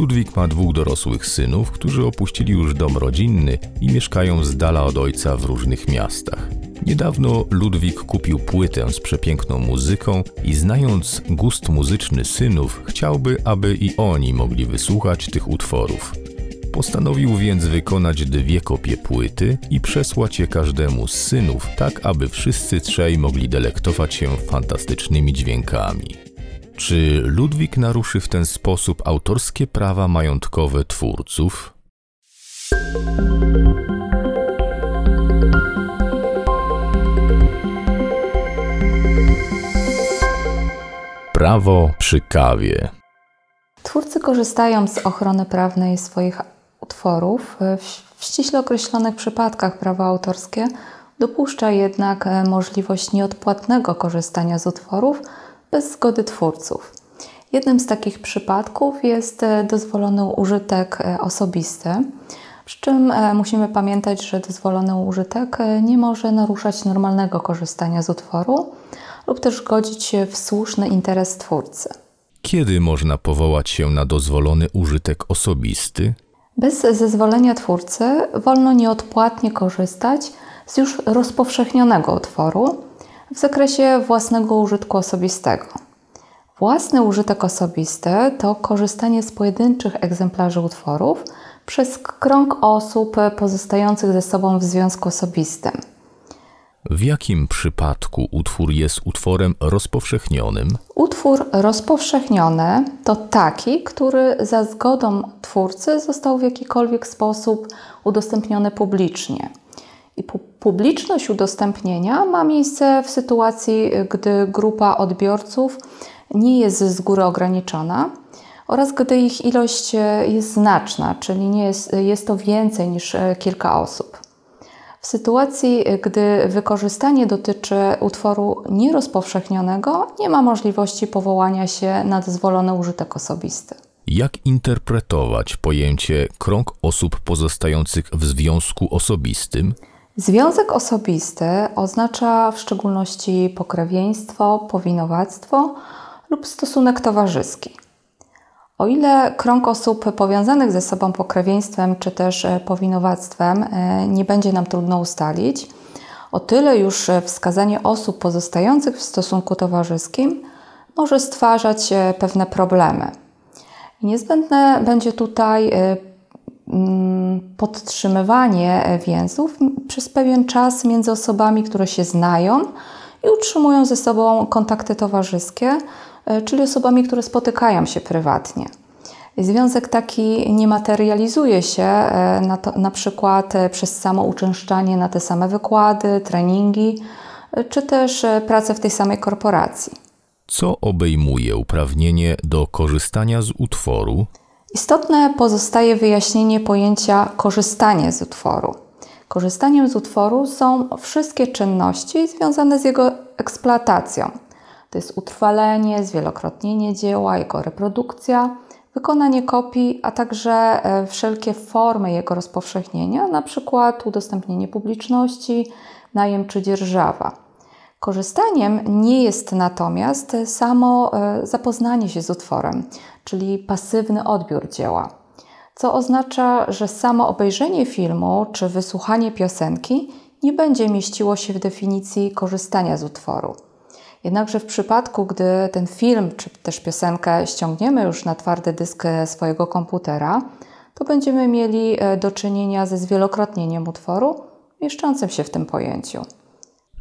Ludwik ma dwóch dorosłych synów, którzy opuścili już dom rodzinny i mieszkają z dala od ojca w różnych miastach. Niedawno Ludwik kupił płytę z przepiękną muzyką i znając gust muzyczny synów, chciałby, aby i oni mogli wysłuchać tych utworów. Postanowił więc wykonać dwie kopie płyty i przesłać je każdemu z synów, tak aby wszyscy trzej mogli delektować się fantastycznymi dźwiękami. Czy Ludwik naruszy w ten sposób autorskie prawa majątkowe twórców? Prawo przy kawie. Twórcy korzystają z ochrony prawnej swoich utworów. W ściśle określonych przypadkach prawo autorskie dopuszcza jednak e, możliwość nieodpłatnego korzystania z utworów bez zgody twórców. Jednym z takich przypadków jest e, dozwolony użytek e, osobisty, przy czym musimy pamiętać, że dozwolony użytek nie może naruszać normalnego korzystania z utworu lub też godzić się w słuszny interes twórcy. Kiedy można powołać się na dozwolony użytek osobisty? Bez zezwolenia twórcy wolno nieodpłatnie korzystać z już rozpowszechnionego utworu w zakresie własnego użytku osobistego. Własny użytek osobisty to korzystanie z pojedynczych egzemplarzy utworów przez krąg osób pozostających ze sobą w związku osobistym. W jakim przypadku utwór jest utworem rozpowszechnionym? Utwór rozpowszechniony to taki, który za zgodą twórcy został w jakikolwiek sposób udostępniony publicznie. I publiczność udostępnienia ma miejsce w sytuacji, gdy grupa odbiorców nie jest z góry ograniczona oraz gdy ich ilość jest znaczna, czyli nie jest, jest to więcej niż kilka osób. W sytuacji, gdy wykorzystanie dotyczy utworu nierozpowszechnionego, nie ma możliwości powołania się na dozwolony użytek osobisty. Jak interpretować pojęcie krąg osób pozostających w związku osobistym? Związek osobisty oznacza w szczególności pokrewieństwo, powinowactwo lub stosunek towarzyski. O ile krąg osób powiązanych ze sobą pokrewieństwem czy też e, powinowactwem e, nie będzie nam trudno ustalić, o tyle już e, wskazanie osób pozostających w stosunku towarzyskim może stwarzać pewne problemy. Niezbędne będzie tutaj mm, podtrzymywanie więzów przez pewien czas między osobami, które się znają i utrzymują ze sobą kontakty towarzyskie, E, czyli osobami, które spotykają się prywatnie. Związek taki nie materializuje się e, na, to, na przykład e, przez samo uczęszczanie na te same wykłady, treningi, czy też pracę w tej samej korporacji. Co obejmuje uprawnienie do korzystania z utworu? Istotne pozostaje wyjaśnienie pojęcia korzystanie z utworu. Korzystaniem z utworu są wszystkie czynności związane z jego eksploatacją, to jest utrwalenie, zwielokrotnienie dzieła, jego reprodukcja, wykonanie kopii, a także e, wszelkie formy jego rozpowszechnienia, na przykład udostępnienie publiczności, najem czy dzierżawa. Korzystaniem nie jest natomiast samo e, zapoznanie się z utworem, czyli pasywny odbiór dzieła, co oznacza, że samo obejrzenie filmu czy wysłuchanie piosenki nie będzie mieściło się w definicji korzystania z utworu. Jednakże w przypadku, gdy ten film czy też piosenkę ściągniemy już na twardy dysk swojego komputera, to będziemy mieli e, do czynienia ze zwielokrotnieniem utworu mieszczącym się w tym pojęciu.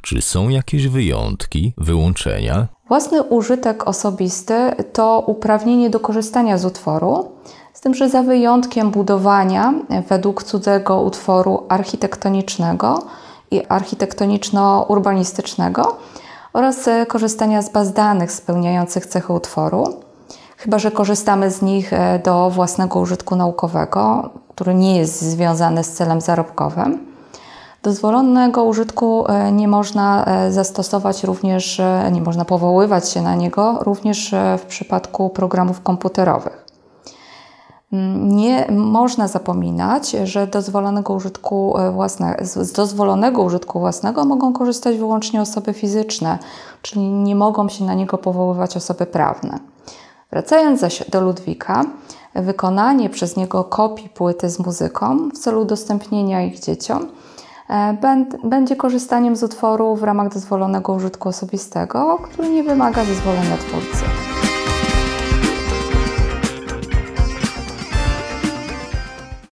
Czy są jakieś wyjątki, wyłączenia? Własny użytek osobisty to uprawnienie do korzystania z utworu, z tym, że za wyjątkiem budowania według cudzego utworu architektonicznego i architektoniczno-urbanistycznego, oraz korzystania z baz danych spełniających cechy utworu, chyba że korzystamy z nich e, do własnego użytku naukowego, który nie jest związany z celem zarobkowym. Dozwolonego użytku e, nie można zastosować również, nie można powoływać się na niego również w przypadku programów komputerowych. Nie można zapominać, że dozwolonego użytku e, własne, z dozwolonego użytku własnego mogą korzystać wyłącznie osoby fizyczne, czyli nie mogą się na niego powoływać osoby prawne. Wracając zaś do Ludwika, wykonanie przez niego kopii płyty z muzyką w celu udostępnienia ich dzieciom e, będzie korzystaniem z utworu w ramach dozwolonego użytku osobistego, który nie wymaga zezwolenia twórcy.